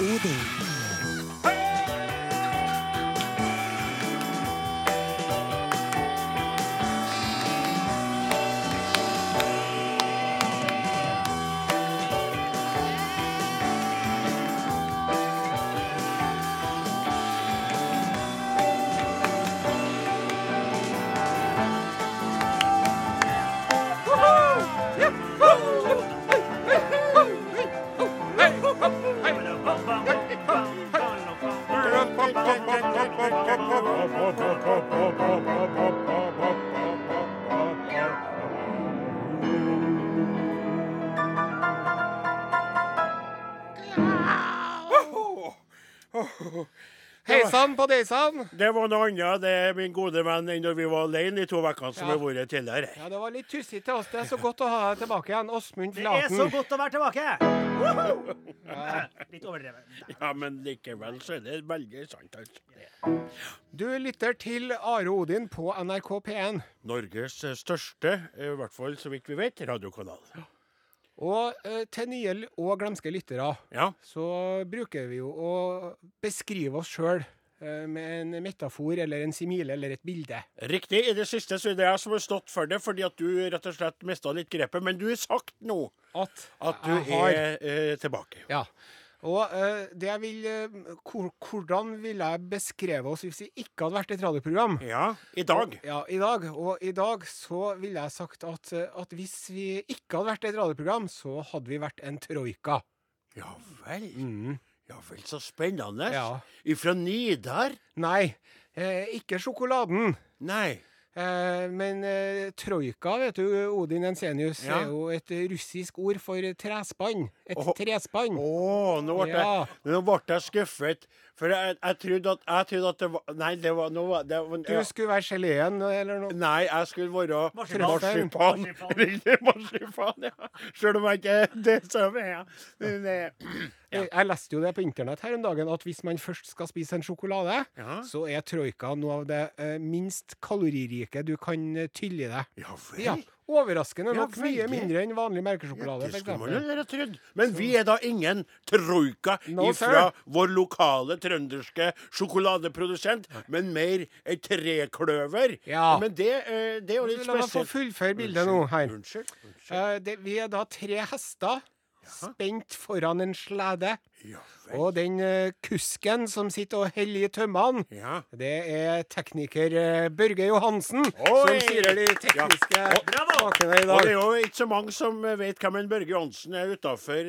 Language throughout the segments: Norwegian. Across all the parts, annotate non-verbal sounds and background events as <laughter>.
Odin. Hei på Deisan? Det var noe annet, det, er min gode venn, enn når vi var alene de to ukene som Ja. vi har vært tidligere. Ja, Det var litt tussig til oss. Det er så godt å ha deg tilbake igjen. Åsmund Det er så godt å være tilbake! Ja. Litt overdrevet. Ja, men likevel så er det veldig sant. altså. Du lytter til Are Odin på NRK P1. Norges største, i hvert fall så vidt vi vet, radiokanal. Og eh, til nye og glemske lyttere Ja. så bruker vi jo å beskrive oss sjøl med en metafor eller en simile eller et bilde. Riktig. I det siste så er det jeg som har stått for det, fordi at du rett og slett mista litt grepet. Men du har sagt nå At, at du har er eh, tilbake. Ja. Og eh, det jeg vil eh, hvor, Hvordan ville jeg beskrevet oss hvis vi ikke hadde vært et radioprogram? Ja, i dag. Ja, i dag. Og i dag så ville jeg sagt at, eh, at hvis vi ikke hadde vært et radioprogram, så hadde vi vært en troika. Ja vel. Mm. Ja vel, så spennende. Ja. Ifra Nidar? Nei, eh, ikke sjokoladen. Nei. Eh, men eh, troika, vet du, Odin Ensenius, Ja. er jo et russisk ord for trespann. Et Åh. trespann. Å, nå ble Ja. jeg, nå ble jeg skuffet. For jeg, jeg, trodde at, jeg trodde at det var Nei, det var, nå var det var, Du skulle være geleen eller noe. Nei, jeg skulle være Marsipan. Riktig, marsipan, ja. Selv om jeg ikke er det som er. Men, Jeg, jeg leste jo det på internett her om dagen, at hvis man først skal spise en sjokolade, Ja. så er troika noe av det eh, minst kaloririke du kan eh, tylle i deg. Ja vel. Ja, Overraskende Ja, nok mye mindre enn vanlig Ja, melkesjokolade. det skulle man jo trodd. Men vi er da ingen troika No, ifra sir. vår lokale trønderske sjokoladeprodusent, men mer et trekløver. Ja. Men det, eh, det er jo litt La meg få spesielt. fullføre bildet nå her. Unnskyld. unnskyld. Uh, det, vi er da tre hester spent foran en slede. Ja. Og den eh, kusken som sitter og heller i tømmene, Ja. det er tekniker eh, Børge Johansen Oi! som styrer de tekniske sakene i dag. Og det er jo ikke så mange som eh, vet hvem en Børge Johansen er utafor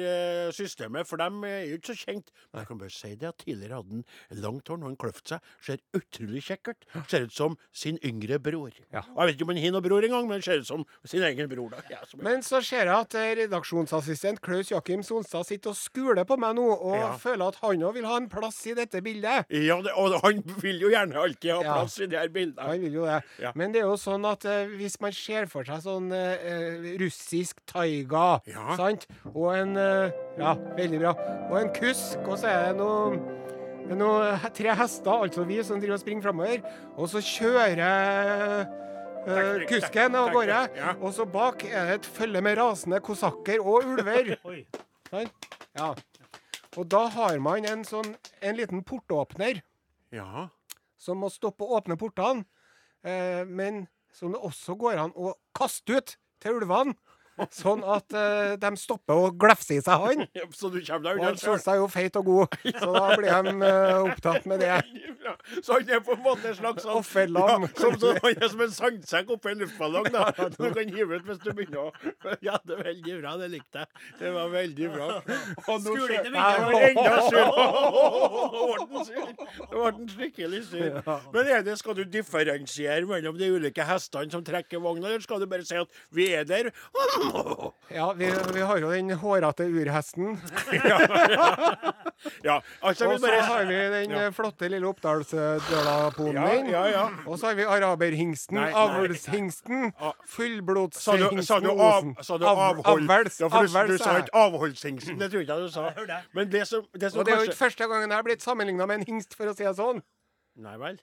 systemet, for de er jo ikke så kjent. Men jeg kan bare si det at tidligere hadde han langt hår, når han kløft seg. Ser utrolig kjekk ut. Ser ut som sin yngre bror. Ja. Og Jeg vet ikke om han har noen bror engang, men ser ut som sin egen bror. da. Ja, Men så ser jeg at eh, redaksjonsassistent Klaus Jakim Sonstad sitter og skuler på meg nå, og Ja. føler at han òg vil ha en plass i dette bildet. ja, det, og han vil jo gjerne alltid ha Ja. plass i det her bildet. Han vil jo det. Ja. Men det er jo sånn at eh, hvis man ser for seg sånn eh, eh, russisk taiga, Ja. sant, og en eh, Ja, veldig bra. Og en kusk, og så er det noe det er noe, tre hester, altså vi, som driver og springer framover. Og så kjører eh, kusken av gårde. ja. Og så bak er det et følge med rasende kosakker og ulver. <laughs> Oi. sant? Ja. Og da har man en sånn en liten portåpner Ja. som må stoppe å åpne portene, eh, men som det også går an å kaste ut til ulvene. Sånn at uh, de stopper å glefse i seg han. Ja, Så du kommer deg unna han syns jeg er jo feit og god, <laughs> så da blir de uh, opptatt med det. Så han er på en måte en slags sånn Offerlam. Ja, som, som, han er som en sandsekk oppi en luftballong, <laughs> da. Du kan hive ut hvis du begynner å Ja, det er veldig bra. Det likte jeg. Det var veldig bra. Og nå Skulle ikke var sur? <laughs> Nå ble han skikkelig sur. Men er det, skal du differensiere mellom de ulike hestene som trekker vogna, eller skal du bare si at vi er der? Ja, vi, vi har jo den hårete urhesten. Ja, altså Og så bare har vi den ja. flotte lille Oppdalsdøla-ponen Ja, ja, ja. Og så har vi araberhingsten, avlshingsten, fullblodshingsten sa du, av, sa du Av- avhold? Avls, Ja, for du, du sa ikke avholdshingsten. Det tror jeg ikke du sa. Men det som, det som Og det er jo kanskje ikke første gangen jeg har blitt sammenligna med en hingst, for å si det sånn. Nei vel.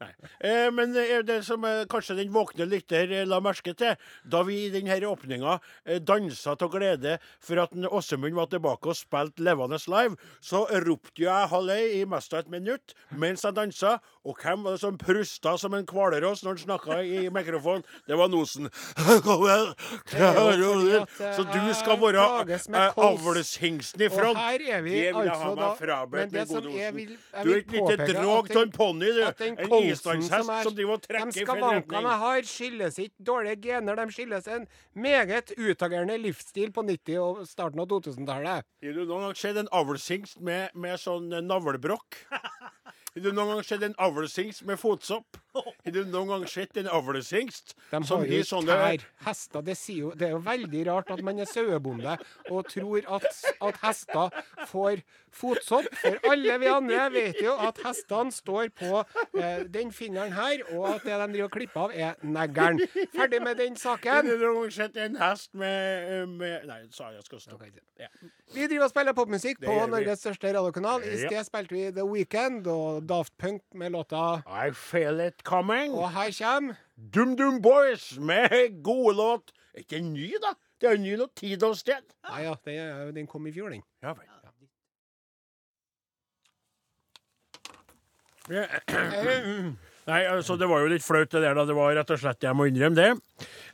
Eh, men eh, det som eh, kanskje den våkne lytter eh, la merke til, da vi i denne åpninga dansa av glede for at Åsemund var tilbake og spilte levende live, så ropte jeg halvøy i mest av et minutt mens jeg dansa. Og hvem var det som prusta som en hvalross når han snakka i mikrofonen? Det var Nosen. <laughs> Så du skal være avlshingsten i Og front. her er vi vil altså da Men det som jeg vil, jeg Du er vil et lite drog av en ponni, du. En kolsen som er- som driver og De trekker i feil skavankene retning. jeg har, skyldes ikke dårlige gener, de skyldes en meget utagerende livsstil på 90- og starten av 2000-tallet. Har du noen gang sett en avlshingst med, med sånn eh, navlebrokk? Har <laughs> du noen gang sett en avlshingst med fotsopp? <laughs> Har du noen gang sett en avlshingst De som har jo sånne. Hester, det, jo, det er jo veldig rart at man er sauebonde og tror at, at hester får fotsopp. For alle vi andre vet jo at hestene står på eh, den fingeren her, og at det de driver og klipper av, er neglen. Ferdig med den saken. Har du noen gang sett en hest med, eh, med Nei, sa jeg skal stoppe. Ja. Vi driver og spiller popmusikk på. Norges største radiokanal. I sted spilte vi The Weekend og Daft Punk med låta I feel it coming. Og her kommer Dum Dum Boys med gode låt. Er ikke en ny, da? Det er jo en ny låt tid og sted. Nei ja, den, den kom i fjor, den. Ja vel. Ja. <clears throat> Nei, altså Det var jo litt flaut, det der. da, Det var rett og slett, Jeg må innrømme det.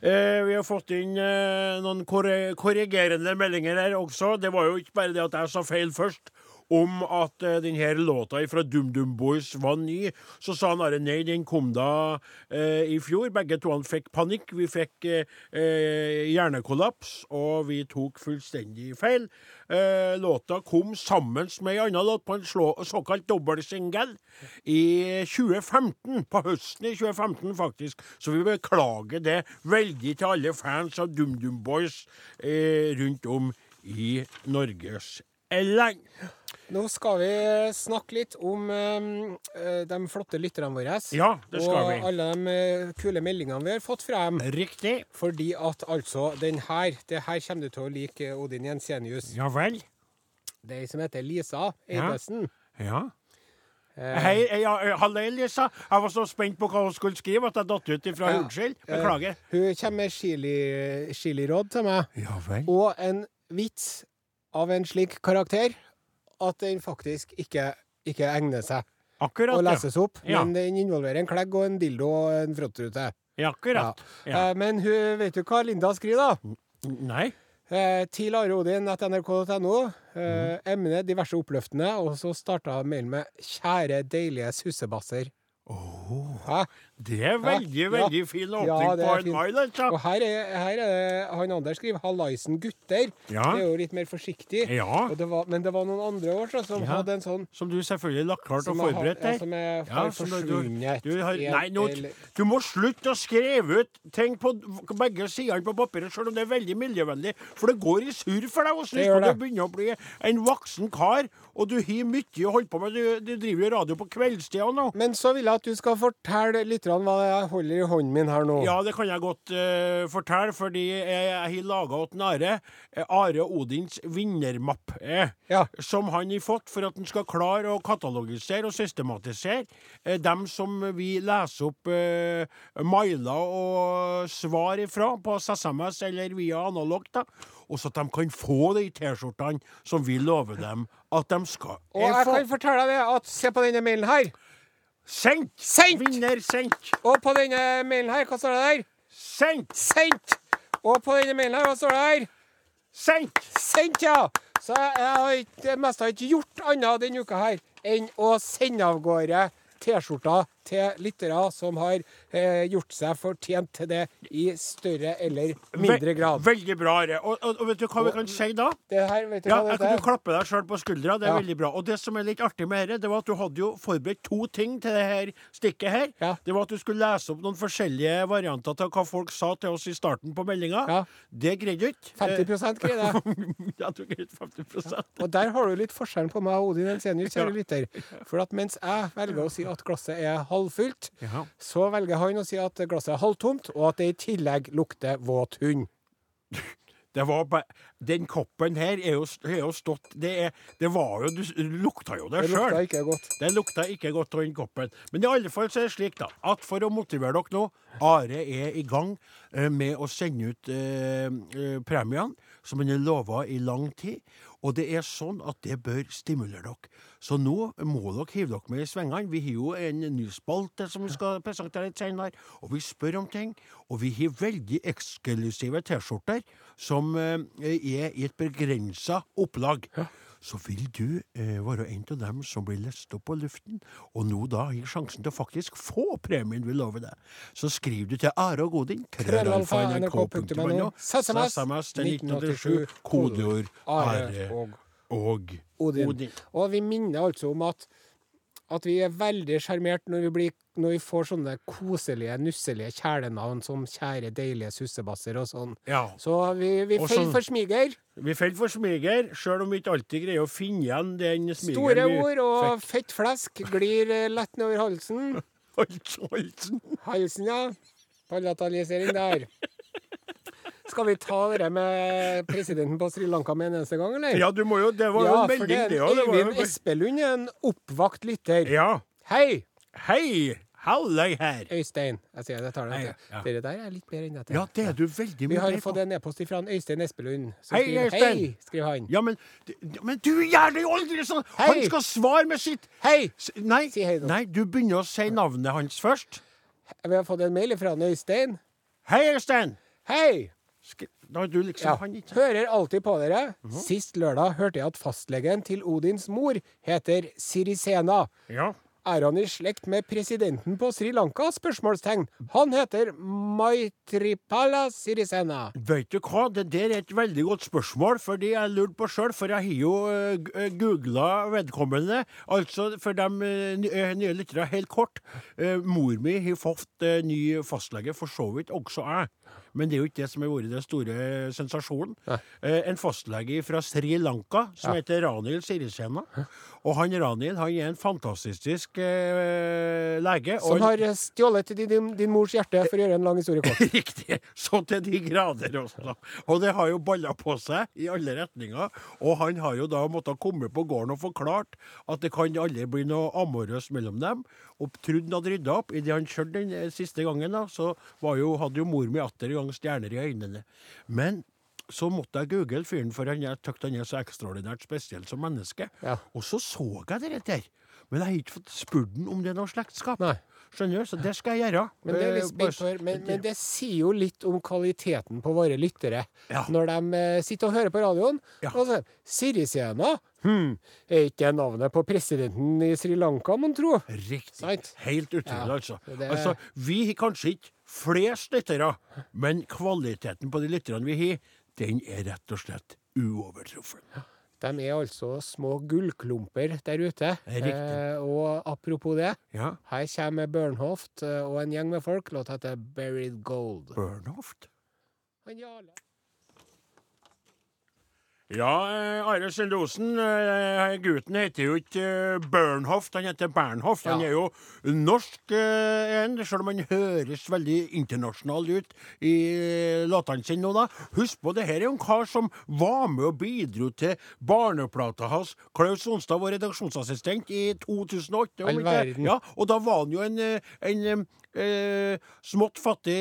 Eh, vi har fått inn eh, noen korre- korrigerende meldinger her også. Det var jo ikke bare det at jeg sa feil først om at uh, denne låta fra DumDum Boys var ny. Så sa han Are nei, den kom da uh, i fjor. Begge to fikk panikk. Vi fikk uh, eh, hjernekollaps, og vi tok fullstendig feil. Eh, låta kom sammen med en annen låt på en slå, såkalt dobbeltsingel i 2015. På høsten i 2015, faktisk. Så vi beklager det veldig til alle fans av DumDum Boys eh, rundt om i Norges land. Nå skal vi snakke litt om eh, de flotte lytterne våre. Ja, det skal og vi. alle de eh, kule meldingene vi har fått fra dem. Riktig. Fordi at altså, den her, det her kommer du til å like, Odin Jensenius. Ja vel. Det er ei som heter Lisa Eidesen. Ja. Eh, Hei, ja, eh, halløy, Lisa. Jeg var så spent på hva hun skulle skrive at jeg datt ut ifra. Ja. Unnskyld. Beklager. Beklager. hun kommer med chili, til meg. Ja vel. Og en vits av en slik karakter at den faktisk ikke, ikke egner seg Akkurat, å leses opp. Ja. Men den involverer en klegg og en dildo og en frontrute. ja. Akkurat. Ja. Eh, men hun, vet du hva Linda skriver, da? Nei. Eh, til Are Odin etter nrk.no. emnet Eh, diverse oppløftende. Og så starta mailen med 'Kjære deilige sussebasser'. Hæ? Det er veldig, Ja. veldig fin åpning Ja, på en mail, altså. Og her er, her er det han Anders skriver 'Hallaisen gutter'. Ja. Det er jo litt mer forsiktig. Det var, men det var noen andre år så, som hadde en sånn Som du selvfølgelig lagt klart og forberedt ja, som er, Ja, forsvunnet. du- Du, har, nei, nå, du må slutte å skrive ut ting på begge sidene på papiret, selv om det er veldig miljøvennlig. For det går i surr for deg. Og Det du begynner å bli en voksen kar, og du har mye å holde på med. Du, du driver jo radio på kveldstida nå. Men så vil jeg at du skal fortelle lytterne hva jeg holder i hånden min her nå. Ja, det kan jeg godt uh, fortelle, fordi jeg, jeg har laga åt Are eh, Are Odins vinnermapp. Eh, Ja. Som han har fått for at han skal klare å katalogisere og systematisere uh, dem som vi leser opp uh, mailer og svar ifra på SMS eller via analogt. da. Og så at de kan få de T-skjortene som vi lover dem at de skal Og jeg få. kan fortelle deg at se på denne mailen her. Sendt! Sendt! Vinner sendt! Og på denne mailen her, hva står det der? Sendt! Sendt! Og på denne mailen her, hva står det der? Sendt! Sendt, ja! Så jeg, har ikke, mest har ikke gjort annet denne uka her enn å sende av gårde T-skjorter til lyttere som har eh, gjort seg fortjent til det i større eller mindre grad. Veldig bra. Og, og, og vet du hva vi kan si da? Det her, vet du Ja, jeg kan du klappe deg sjøl på skuldra. Det er Ja. veldig bra. Og det som er litt artig med dette, det var at du hadde jo forberedt to ting til det her stikket her. Ja. Det var at du skulle lese opp noen forskjellige varianter av hva folk sa til oss i starten på meldinga. Ja. Det greide du ikke. 50 greide. Eh, ja, du greide 50% Og der har du litt forskjellen på meg og Odin Ensenius, kjære lytter. For at mens jeg velger å si at glasset er halvfullt, Ja. så velger han å si at glasset er halvtomt, og at det i tillegg lukter våt hund. <laughs> Det var bare Den koppen her er jo, er jo stått Det, er, det var jo Du lukta jo det Det lukta ikke godt. Det lukta ikke godt av den koppen. Men i alle fall så er det slik, da, at for å motivere dere nå Are er i gang eh, med å sende ut eh, eh, premiene, som han har lova i lang tid. Og det er sånn at det bør stimulere dere. Så nå må dere hive dere med i svingene. Vi har jo en ny spalte som vi skal presentere litt senere, og vi spør om ting. Og vi har veldig eksklusive T-skjorter som eh, er i et begrensa opplag. Så vil du eh, være en av dem som blir lest opp på luften, og nå da har sjansen til å faktisk få premien vi lover deg. Så skriv du til Are og Godin, Krøllalfa, krøllalfa.nrk.no, nrk.no, SMS, til 1987, kodeord Are og Odin. Odin. Og vi minner altså om at, at vi er veldig sjarmert når, vi når vi får sånne koselige, nusselige kjælenavn som kjære, deilige sussebasser og sånn. Ja. Så vi, vi faller for smiger. Vi faller for smiger, sjøl om vi ikke alltid greier å finne igjen den smigeren Store ord og fett flesk glir eh, lett nedover halsen. <laughs> Halsen. Halsen, ja. Palatalisering der. Skal vi ta det med presidenten på Sri Lanka med en eneste gang, eller? Ja, du må jo Det var jo Ja, en melding, er det òg. Jo Espelund, en oppvakt lytter. Ja. Hei, Hei! Halløy her. Øystein. Jeg sier det, tar det. Ja. Dere der er litt bedre enn dette. Ja, det er du veldig mye Vi har fått en e-post fra Øystein Espelund. Hei, skriver, Øystein. Hei, skriver han. Ja, men, men du gjør det jo aldri sånn! Hei. Han skal svare med sitt Hei! Nei, Si hei nei, du begynner å si navnet hans først. Vi har fått en mail fra Øystein. Hei, Øystein! Hei! Liksom Ja. ikke Hører alltid på dere. Mhm. Sist lørdag hørte jeg at fastlegen til Odins mor heter Sirisena. Ja. Er han i slekt med presidenten på Sri Lanka? Spørsmålstegn. Han heter Maitripala Sirisena. Vet du hva, det der er et veldig godt spørsmål, fordi jeg lurte på sjøl, for jeg har jo uh, googla vedkommende. Altså, for de eh, eh, nye lytterne, helt kort. eh, mor mi har fått eh, ny fastlege, for så vidt også jeg. Men det er jo ikke det som har vært den store sensasjonen. Eh, en fastlege fra Sri Lanka som Ja. heter Ranil Sirisena. Og han Ranil han er en fantastisk eh, lege. Som har stjålet din, din, din mors hjerte, for å gjøre en lang historie kort. <laughs> Riktig. Så til de grader også. Og det har jo balla på seg i alle retninger. Og han har jo da måttet komme på gården og forklart at det kan aldri bli noe amorøst mellom dem. Og han hadde rydda opp. Idet han kjørte den eh, siste gangen, da, så var jo, hadde jo mor mi atter en gang stjerner i øynene. Men så måtte jeg google fyren, for han jeg tykte han er så ekstraordinært spesiell som menneske. Ja. Og så så jeg det der. Men jeg har ikke fått spurt ham om det er noe slektskap. Nei. Skjønner du? Så det skal jeg gjøre. Men det, er litt spent for, men, men det sier jo litt om kvaliteten på våre lyttere. Ja. Når de eh, sitter og hører på radioen. Ja. Og så Sirisena? Hm, er ikke det navnet på presidenten i Sri Lanka, mon tro? Riktig. Sant? Helt utrolig, Ja, altså. det- altså. Vi har kanskje ikke flest lyttere, men kvaliteten på de lytterne vi har, den er rett og slett uovertruffen. De er altså små gullklumper der ute. Eh, og apropos det, Ja, her kommer Bernhoft eh, og en gjeng med folk. Låta heter 'Buried Gold'. Bernhoft. Han Jarle. Ja, eh, Are Sende Osen, eh, gutten heter jo ikke eh, Bernhoft, han heter Bernhoft. Han er jo norsk eh, en, selv om han høres veldig internasjonal ut i låtene sine nå, da. Husk på, det her er jo en kar som var med og bidro til barneplata hans. Klaus Onstad var redaksjonsassistent i 2008. om All verden. Ja, og da var han jo en, en, en eh, smått fattig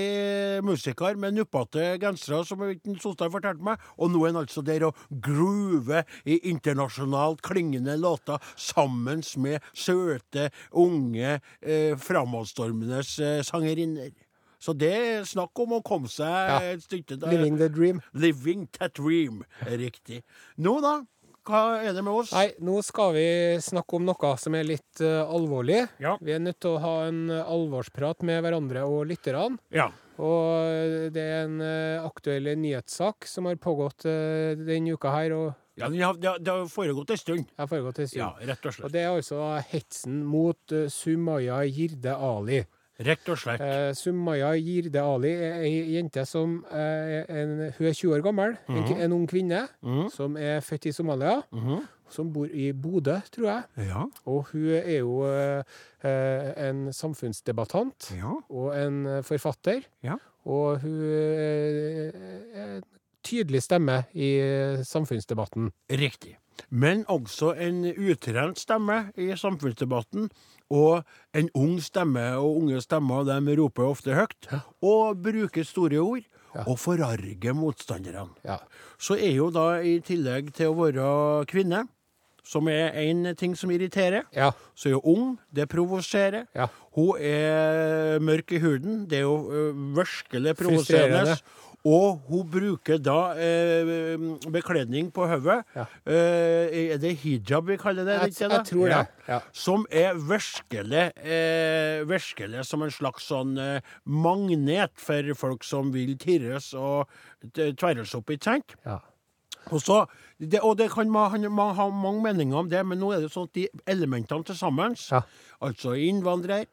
musiker med nuppete gensere, som Solstad fortalte meg. Og nå er han altså der og groover i internasjonalt klingende låter sammen med søte, unge, eh, framadstormende eh, sangerinner. Så det er snakk om å komme seg Ja. et stykke der. Living the dream. Living that dream. Riktig. Nå, da? Hva er det med oss? Nei, nå skal vi snakke om noe som er litt uh, alvorlig. Ja. Vi er nødt til å ha en eh, alvorsprat med hverandre og lytterne. Ja. Og eh, det er en uh, aktuell nyhetssak som har pågått uh, denne uka her, og ja det, har, det har- foregått en stund. har foregått en stund. Ja, rett og slett. Og det er altså hetsen mot Sumaya Jirde Ali. Rett og slett. Eh, Sumaya Jirde Ali er ei jente som eh, er en, Hun er 20 år gammel, en, -hmm. en ung kvinne Mhm. som er født i Somalia. Mhm. Som bor i Bodø, tror jeg. Ja. Og hun er jo eh, eh, en samfunnsdebattant Ja. og en eh, forfatter. Ja. Og hun er en tydelig stemme i eh, samfunnsdebatten. Riktig. Men også en utrent stemme i samfunnsdebatten. Og en ung stemme, og unge stemmer de roper ofte høyt. Og bruker store ord. Og forarger motstanderne. Ja. Så er jo da, i tillegg til å være kvinne, som er én ting som irriterer, Ja. så er hun ung. Det provoserer. Ja. Hun er mørk i huden. Det er jo virkelig provoserende. Og hun bruker da eh, bekledning på hodet. Ja. Eh, er det hijab vi kaller det? Jeg, ikke jeg tror det. Ja. Som er virkelig, eh, virkelig som en slags sånn eh, magnet for folk som vil tirres og tverres opp, ikke sant? Ja. Og, så, det, og det kan man, man ha mange meninger om det, men nå er det sånn at de elementene til sammen, Ja. altså innvandrer,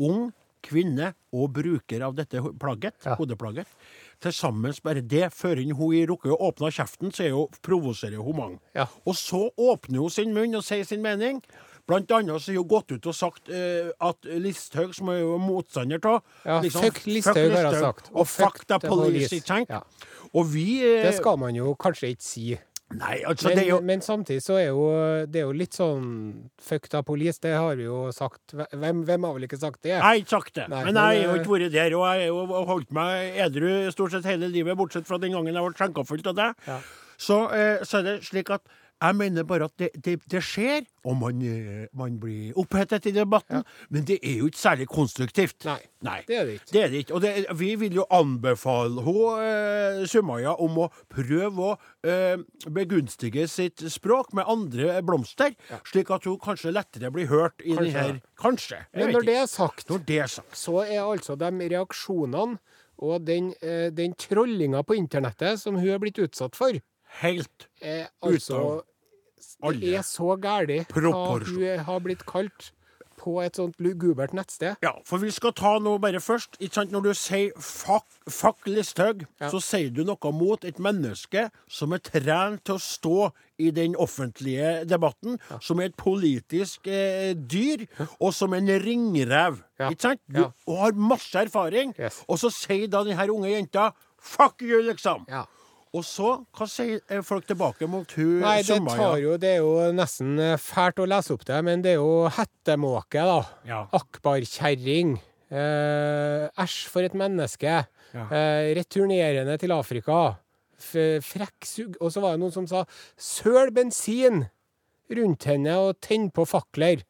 ung, kvinne og bruker av dette plagget, hodeplagget, til sammen bare det, før hun rukker å åpne kjeften, så er hun, provoserer hun mange. Ja. Og så åpner hun sin munn og sier sin mening. Blant annet så har hun gått ut og sagt uh, at Listhaug, som er jo motstander av Ja, fuck Listhaug, har hun sagt. Og, fuck the police. ikke sant? Ja. Og vi uh, Det skal man jo kanskje ikke si. Nei, altså Men, det er jo men samtidig så er jo det er jo litt sånn fuck da police, det har vi jo sagt. Hvem, hvem har vel ikke sagt det? Jeg har ikke sagt det, Nei, men jeg har jo eh, ikke vært der. Og jeg har holdt meg edru stort sett hele livet, bortsett fra den gangen jeg ble skjenka fullt av deg. Ja. Så, eh, så er det slik at jeg mener bare at det, det, det skjer, og man, eh, man blir opphetet i debatten, men det er jo ikke særlig konstruktivt. Nei, Nei. det er det ikke. Det er det ikke. Og det, vi vil jo anbefale hun, eh, Sumaya om å prøve å eh, begunstige sitt språk med andre blomster, slik at hun kanskje lettere blir hørt i Kanskje. denne Kanskje. Men når det er sagt, Når det er sagt. så er altså de reaksjonene og den, eh, den trollinga på internettet som hun er blitt utsatt for, Helt er altså alle Det er så galt at hun har blitt kalt på et sånt lugubert nettsted. Ja, for vi skal ta noe bare først. Ikke sant? Når du sier fuck, fuck Listhaug, Ja. så sier du noe mot et menneske som er trent til å stå i den offentlige debatten, som er et politisk eh, dyr, og som en ringrev. Ja. Ikke sant? Du Ja. og har masse erfaring, Yes. og så sier da denne unge jenta fuck you, liksom. Ja. Og så, hva sier folk tilbake mot hun Nei, det tar jo Det er jo nesten eh, fælt å lese opp det, men det er jo hettemåke, da. Ja. Akbarkjerring. Eh, Æsj, for et menneske. Ja. Eh, returnerende til Afrika. F frekk sug... Og så var det noen som sa 'søl bensin rundt henne og tenn på fakler'.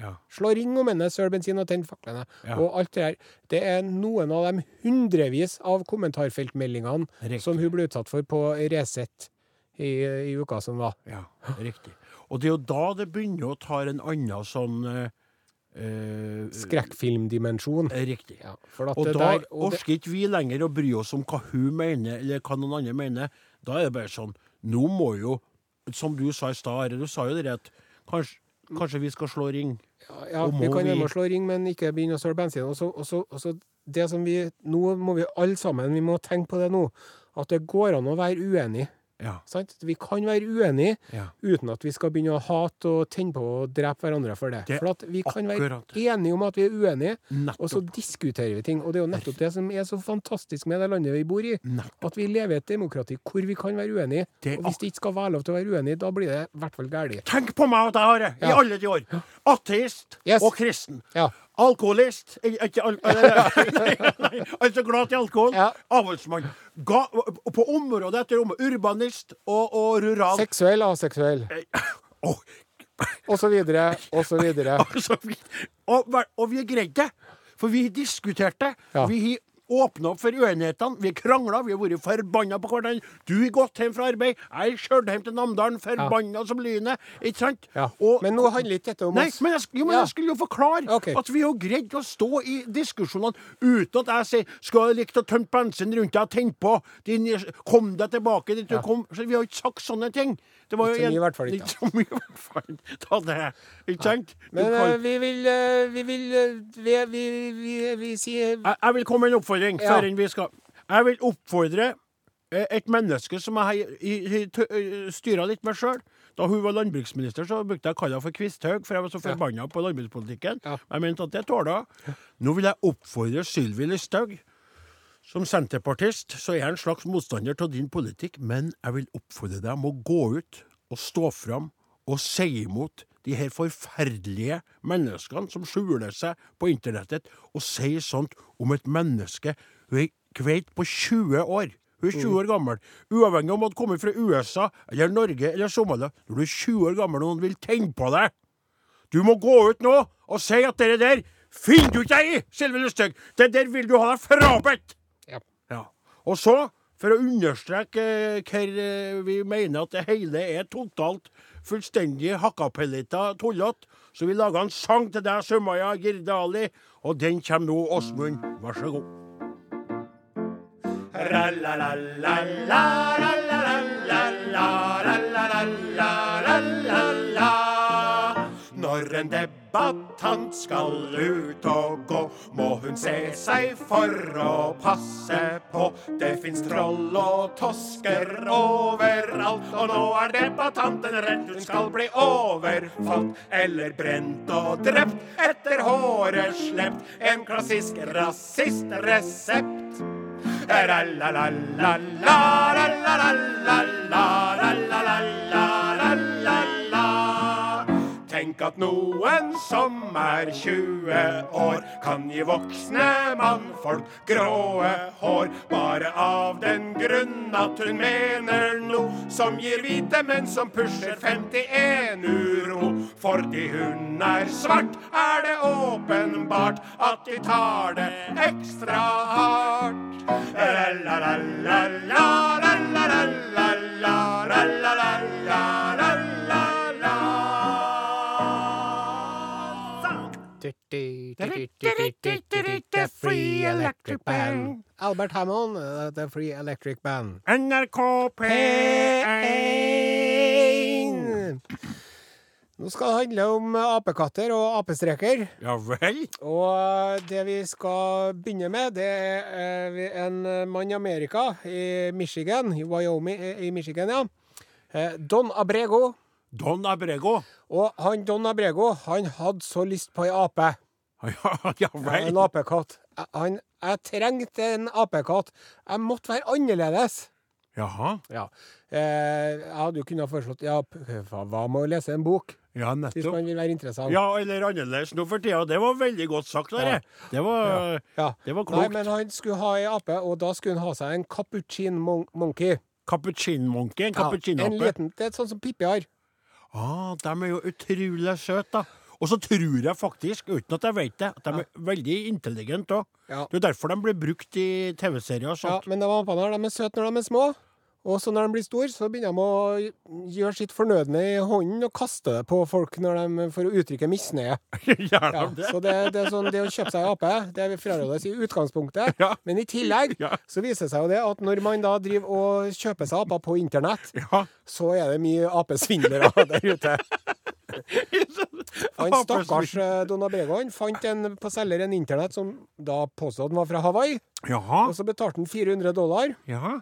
Ja. Slå ring om henne, søl bensin og tenn faklene. Ja. Og alt det der. Det er noen av de hundrevis av kommentarfeltmeldingene Riktig. som hun ble utsatt for på Resett i, i uka som var. Ja, riktig. Og det er jo da det begynner å ta en annen sånn eh, eh, Skrekkfilmdimensjon. Riktig. Ja, Og det da der, og orker ikke vi lenger å bry oss om hva hun mener, eller hva noen andre mener. Da er det bare sånn Nå må jo, som du sa i stad, du sa jo det at kanskje, kanskje vi skal slå ring. ja, ja vi kan hjemme og slå ring, men ikke begynne å søle bensin. Også, også, og så, og så det som vi, nå må vi alle sammen vi må tenke på det nå, at det går an å være uenig. Ja. Sant? Vi kan være uenige ja. uten at vi skal begynne å hate og tenne på og drepe hverandre for det. Det For at vi kan være akkurat være enige om at vi er uenige, og så diskuterer vi ting. Og det er jo nettopp det som er så fantastisk med det landet vi bor i. Nettopp. At vi lever i et demokrati hvor vi kan være uenige. Det Og hvis det ikke skal være lov til å være uenig, da blir det i hvert fall galt. Tenk på meg at jeg har det! i Ja. alle de år. Ateist Yes. og kristen. Ja. Alkoholist Ik- Ikke al Altså glad til alkohol. Ja. Avholdsmann. På område etter område. Urbanist og, og rural. Seksuell, aseksuell, <laughs> Oh. og så videre, og så videre. <laughs> og, og, og vi greide greid det. For vi diskuterte. Ja. Vi åpna opp for uenighetene. Vi krangla, vi har vært forbanna på hverandre. Du har gått hjem fra arbeid, jeg har kjørt hjem til Namdalen, forbanna som lynet. Ikke sant? Ja. Og- Men nå handler ikke dette om Nei, oss. men jeg, jo, men Ja. jeg skulle jo forklare okay. at vi har greid å stå i diskusjonene uten at jeg sier 'Skal jeg likt å tømme bensin rundt deg og tenne på?' Din, 'Kom deg tilbake dit du Ja. kom.' Så vi har ikke sagt sånne ting. Det var <laughs> Ikke så mye i hvert fall ikke. Så mye i hvert fall. Ta det. Ikke sant? Men eh, vi vil eh, Vi vil eh, Vi, vi, vi, vi sier jeg, jeg vil komme med en oppfordring Ja. før vi skal Jeg vil oppfordre eh, et menneske som jeg styra litt med sjøl. Da hun var landbruksminister, så brukte jeg å kalle henne for Kvisthaug, for jeg var så forbanna på landbrukspolitikken. Ja. Jeg mente at det tåler hun. Nå vil jeg oppfordre Sylvi Listhaug, Som senterpartist så er jeg en slags motstander av din politikk, men jeg vil oppfordre deg om å gå ut og stå fram og si imot de her forferdelige menneskene som skjuler seg på internettet, og sier sånt om et menneske Hun er kveit på 20 år. Hun er 20 år gammel. Uavhengig om hun kommet fra USA eller Norge eller Somalia. Når du er 20 år gammel og noen vil tenne på deg Du må gå ut nå og si at det der finner du ikke deg i, Sylvi Lysthaug! Det der vil du ha deg frabedt! Ja. Ja. Og så, for å understreke eh, hvor eh, vi mener at det hele er totalt fullstendig hakkapelleta tullete, så vi laga en sang til deg, Sumaya Girdali, og den kommer nå, Åsmund. Vær så god. Når en debattant skal ut og gå, må hun se seg for å passe på. Det fins troll og tosker overalt, og nå er debattanten redd hun skal bli overfalt eller brent og drept, etter håret slept. En klassisk rasistresept. La-la-la-la-la-la-la-la-la-la-la-la. Tenk at noen som er 20 år, kan gi voksne mannfolk gråe hår. Bare av den grunn at hun mener noe som gir hvite menn som pusher 51 uro. Fordi hun er svart, er det åpenbart at de tar det ekstra hardt. The Free Electric Band. Albert Hammond, uh, The Free Electric Band. NRK P1. Nå skal det handle om apekatter og apestreker. Ja vel? Og det vi skal begynne med, det er eh, en mann i Amerika, i Michigan, i Wyoming, eh, i Michigan, ja. Eh, Don Abrego. Don Abrego. Og han Don Abrego, han hadde så lyst på ei ape. <laughs> Ja, ja vel. En apekatt. Jeg- jeg trengte en apekatt. Jeg måtte være annerledes. Jaha. Ja. Eh, jeg hadde jo kunnet foreslått ja, hva med å lese en bok, Ja, hvis man vil være interessant. Ja, eller annerledes nå for tida. Det var veldig godt sagt, Are. Det var, Ja. det var Nei, men han skulle ha ei ape, og da skulle han ha seg en cappuccin mon monkey. Cappuccin-monkey, en Ja, en liten, det er sånn som Pippi har. Ah, de er jo utrolig søte, da. Og så tror jeg faktisk, uten at jeg vet det, at de er veldig intelligente òg. Ja. Det er derfor de blir brukt i TV-serier og Ja, men de de er søte når de er små. Og så når de blir store, så begynner de å gjøre sitt fornødne i hånden og kaste det på folk når de, for å uttrykke misnøye. <laughs> Gjør Ja, de det? så det, det sånn, det å kjøpe seg ape, det frarådes i utgangspunktet. <laughs> Ja. Men i tillegg Ja. så viser det seg jo det at når man da driver og kjøper seg aper på internett, Ja. så er det mye apesvindlere <laughs> der ute. Han stakkars Dona Don fant en på selger en internett som da påstod den var fra Hawaii. Jaha. Og så betalte han 400 dollar. Ja.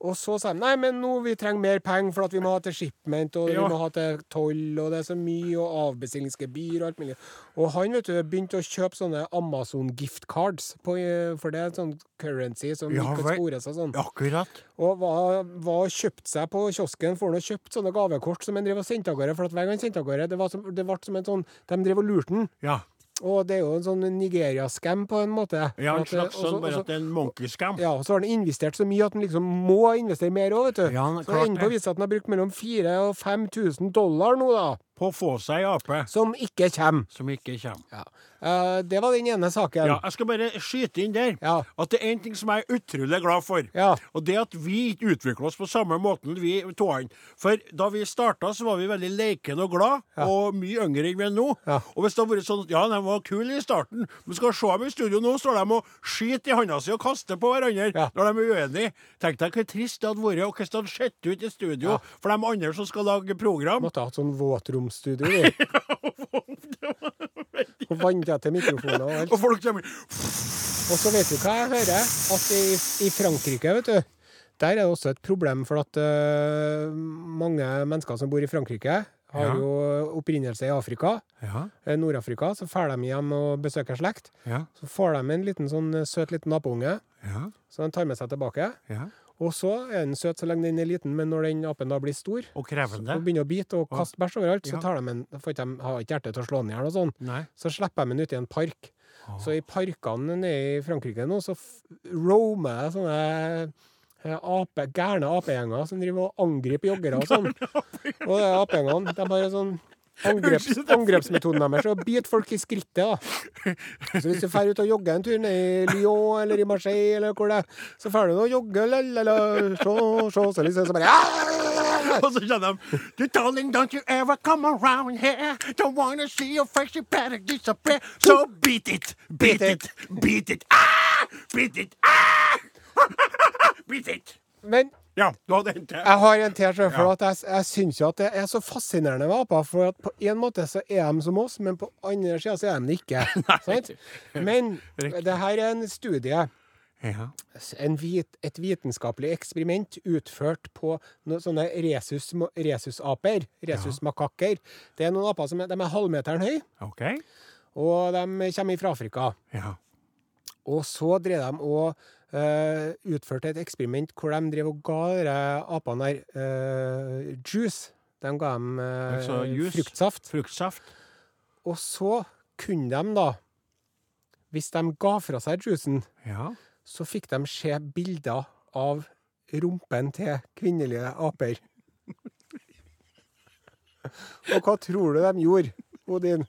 Og så sa de nei, men nå vi trenger mer penger for at vi må ha til shipment, og Ja. vi må ha til toll, og det er så mye, og avbestillingsgebyr og alt mulig. Og han vet du, begynte å kjøpe sånne Amazon gift cards, på, eh, for det er en sånn currency som Ja, ikke kan spores og sånn. Akkurat. Og var, var kjøpt seg på kiosken, for han kjøpt sånne gavekort som han drev og sendte av gårde. For at hver gang han sendte av gårde, det, var som, det ble som en sånn De drev og lurte han. Ja. Og det er jo en sånn Nigeria-scam på en måte. ja, en eh, slags sånn bare at det er en monkey scam. ja, og så har han investert så mye at han liksom må investere mer òg, vet du. Ja, så klart enden det. på vise at han har brukt mellom 4000 og 5000 dollar nå, da. På å få seg ape Som ikke kommer. som ikke kommer. Ja. Eh, det var den ene saken. Ja, jeg skal bare skyte inn der Ja. at det er en ting som jeg er utrolig glad for. Ja. Og det at vi ikke utvikler oss på samme måten, vi toene. For da vi starta, så var vi veldig lekne og glad, og mye yngre enn vi er nå. Og hvis det hadde vært sånn at ja, de var kule i starten, men skal se dem i studio nå, står de og skyter i handa si og kaster på hverandre når de er uenige. Tenk deg hvor trist det hadde vært, og hvordan det hadde sett ut i studio for de andre som skal lage program. Måtte ha hatt sånn våtromsstudio, vi. <laughs> <laughs> Og vanntette mikrofoner og alt. Og folk kommer Og så vet du hva jeg hører? At i, i Frankrike, vet du, der er det også et problem for at uh, mange mennesker som bor i Frankrike, har Ja. jo opprinnelse i Afrika, Ja, eh, Nord-Afrika. Så drar de hjem og besøker slekt. ja, Så får de en liten sånn søt liten apeunge, ja, så de tar med seg tilbake. Og så er den søt så lenge den er liten, men når den apen da blir stor Og krevende. og begynner å bite og kaste bæsj overalt, Ja. så tar de en, får de, har ikke hjerte til å slå den i hjel og sånn. Nei. Så slipper de den ut i en park. Så i parkene nede i Frankrike nå, så roamer det sånne eh, ape, gærne apegjenger som driver og angriper joggere og <laughs> sånn. Og de apegjengene, de har sånn angreps, angrepsmetoden deres er å bite folk i skrittet. da. Så hvis du drar ut og jogger en tur ned i Lyon eller i Marseille, eller hvor det er, så drar du og jogger, la-la-la, så, så, så liksom så bare «Ah!» Og så kjenner de "You Darling, don't you ever come around here Don't wanna see your face, you better disappear So beat it, beat it, beat it ah! Beat it, ah! <laughs> Beat it Men Ja, du hadde hentet Jeg har en til, sjøl, for Ja. jeg, jeg syns jo at det er så fascinerende med aper. For på en måte så er de som oss, men på andre sida så er de det ikke. <laughs> sant? Men det her er en studie, Ja, en vit, et vitenskapelig eksperiment utført på noen sånne resus, resusaper, Ja. Det er noen aper som er, de er halvmeteren høye, okay. og de kommer fra Afrika. Ja, Og så drev de og uh, utførte et eksperiment hvor de drev og ga disse apene der uh, juice. De ga dem uh, Altså juice? fruktsaft. fruktsaft Og så kunne de da, hvis de ga fra seg juicen, Ja, så fikk de se bilder av rumpen til kvinnelige aper. <laughs> Og hva tror du de gjorde, Odin?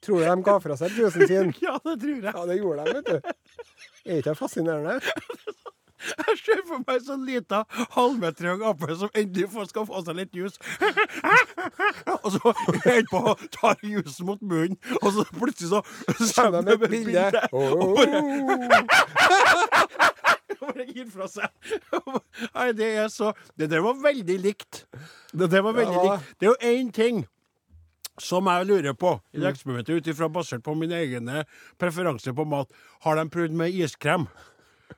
Tror du de ga fra seg juicen sin? <laughs> ja det tror jeg Ja, det gjorde de, vet du. Er ikke det fascinerende? <laughs> Jeg ser for meg sånn lita halvmeterhøy ape som endelig får- skal få seg litt jus. <laughs> Og så helt på tar jusen mot munnen, og så plutselig så Kommer de med et bilde. Og bare, Oh. bare gir fra seg. Nei, det er så Det der var veldig likt. Det der var veldig Ja. likt. Det er jo én ting som jeg lurer på i Mm. det eksperimentet, ut ifra basert på mine egne preferanser på mat. Har de prøvd med iskrem?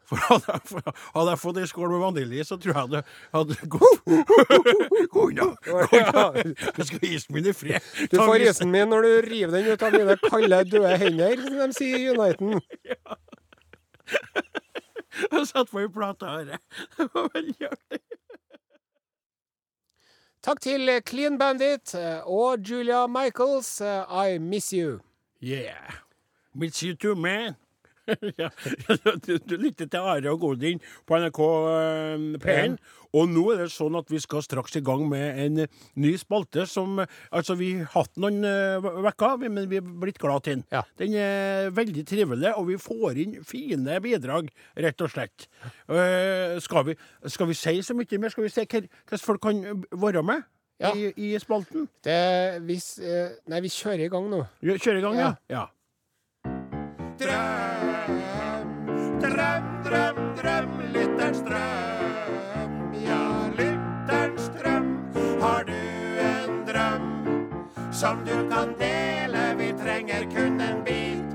For hadde jeg, hadde jeg fått ei skål med vanilje, så tror jeg det hadde gått <laughs> Kona! Jeg skal ha isen min i fred. Du får is- isen min når du river den ut av mine kalde, døde hender, som de sier i Uniten. <laughs> Jeg satte meg i plata her. Det var veldig artig. Takk til Clean Bandit eh, og Julia Michaels, eh, I Miss You. Yeah. Miss you too, man. <laughs> <laughs> du, lytter til Are og Godin på NRK eh, P1. Og nå er det sånn at vi skal straks i gang med en eh, ny spalte som Altså, vi har hatt noen uh, uker, vi- men vi er blitt glad til den. Ja. Den er veldig trivelig, og vi får inn fine bidrag, rett og slett. Uh, skal, vi, skal vi si så mye mer? Skal vi se hva folk kan være med Ja. i, i spalten? Det, hvis, uh, nei, vi kjører i gang nå. Kjører i gang, ja? Ja. ja. Drøm, drøm, drøm, drøm, lytterens drøm. Som du kan dele? Vi trenger kun en bit,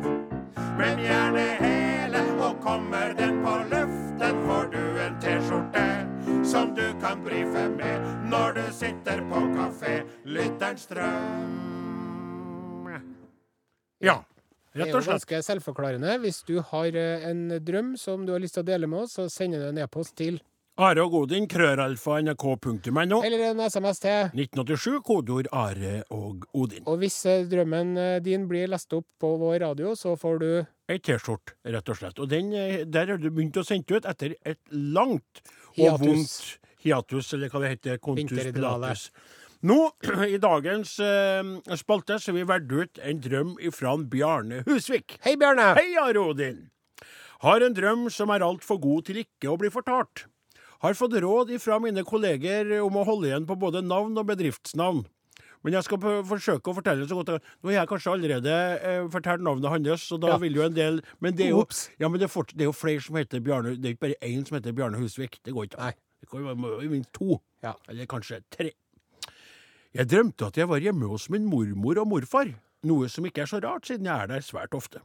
men gjerne hele. Og kommer den på luften, får du en T-skjorte som du kan brife med når du sitter på kafé. Lytterens drøm. Ja. Det Rett er jo og slett. ganske selvforklarende. Hvis du har eh, en drøm som du har lyst til å dele med oss, så sender du en e-post til Are og Odin, krøralfa, nrk.no. eller en SMS til. 1987, kodeord Are og Odin. Og hvis eh, drømmen eh, din blir lest opp på vår radio, så får du Ei T-skjorte, rett og slett. Og den, eh, der har du begynt å sende ut etter et langt og Hiatus. vondt hiatus, eller hva det heter. Contus pilatus. Nå, <clears throat> i dagens eh, spalte, så har vi valgt ut en drøm fra Bjarne Husvik. Hei, Bjarne! Hei, Are Odin! Har en drøm som er altfor god til ikke å bli fortalt. Har fått råd ifra mine kolleger om å holde igjen på både navn og bedriftsnavn. Men jeg skal forsøke å fortelle så godt jeg Nå har jeg kanskje allerede eh, fortalt navnet hans, så da Ja. vil jo en del Men det er jo, ja, men det er, fort, det er jo flere som heter Bjarne Det er ikke bare én som heter Bjarne Husvik. Det går ikke an. Nei. Det kan være minst to. Ja. Eller kanskje tre. Jeg drømte at jeg var hjemme hos min mormor og morfar, noe som ikke er så rart, siden jeg er der svært ofte.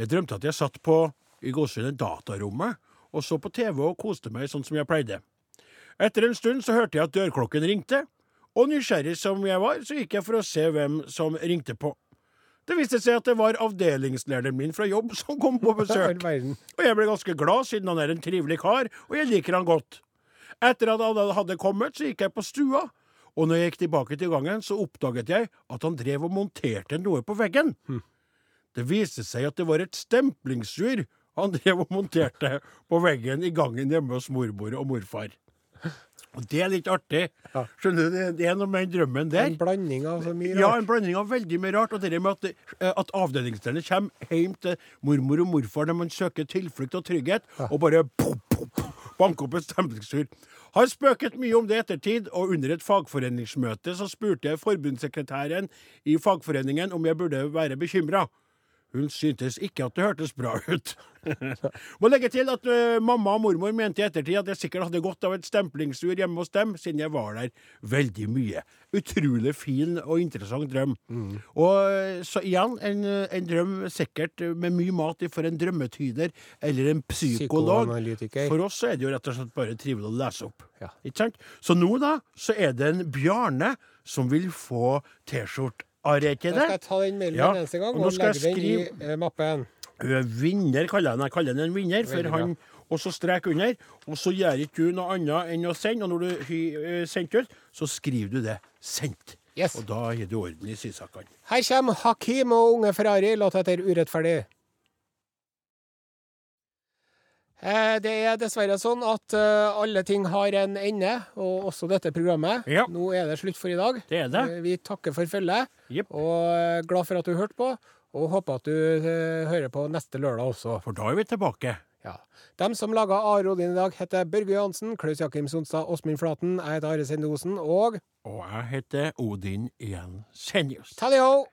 Jeg drømte at jeg satt på i gåsehudet datarommet og så på TV og koste meg sånn som jeg pleide. Etter en stund så hørte jeg at dørklokken ringte, Og nysgjerrig som jeg var, så gikk jeg for å se hvem som ringte på. Det viste seg at det var avdelingslederen min fra jobb som kom på besøk. <laughs> Og jeg ble ganske glad, siden han er en trivelig kar, og jeg liker han godt. Etter at han hadde kommet, så gikk jeg på stua, og når jeg gikk tilbake til gangen, så oppdaget jeg at han drev og monterte noe på veggen. Det viste seg at det var et stemplingsur han drev og monterte på veggen i gangen hjemme hos mormor og morfar. Og det er litt artig. Ja. Skjønner du, det, er noe med den drømmen der. En blanding av så mye rart. Ja, en blanding av veldig mye rart. Og det med at, eh, at avdelingslederne kommer hjem til mormor og morfar når man søker tilflukt og trygghet, og bare pop, pop, banker opp et stemningstur. Har spøket mye om det ettertid, og under et fagforeningsmøte så spurte jeg forbundssekretæren i fagforeningen om jeg burde være bekymra. Hun syntes ikke at det hørtes bra ut. <laughs> Må legge til at eh, mamma og mormor mente i ettertid at jeg sikkert hadde godt av et stemplingsur hjemme hos dem, siden jeg var der veldig mye. Utrolig fin og interessant drøm. Og eh, så igjen, en, eh, en drøm sikkert med mye mat for en drømmetyder eller en psykolog. For oss er det jo rett og slett bare trivelig å lese opp. Ja. Ikke sant? Så nå da, så er det en Bjarne som vil få T-skjorte. Er det ikke Da skal jeg ta den mailen Ja, en eneste gang og og legge jeg den i eh, mappen. Vinner kaller jeg den. Jeg kaller den en vinner, for Veldig han og så strek under. Og så gjør ikke du noe annet enn å sende, og når du har sendt ut, så skriver du det 'sendt'. Yes. Og da er det orden i sysakene. Her kommer Hakim og Unge Ferrari, låt etter Urettferdig. Det er dessverre sånn at eh, alle ting har en ende, og også dette programmet. Ja. Nå er det slutt for i dag. Det er det. Eh, Vi takker for følget, yep. og glad for at du hørte på. Og håper at du eh, hører på neste lørdag også. For da er vi tilbake. Ja. Dem som laga Are Odin i dag, heter Børge Johansen, Klaus Jakim Sonstad, Åsmund Flaten, jeg heter Are Sendosen, og Og jeg heter Odin Jensenius. Tally ho!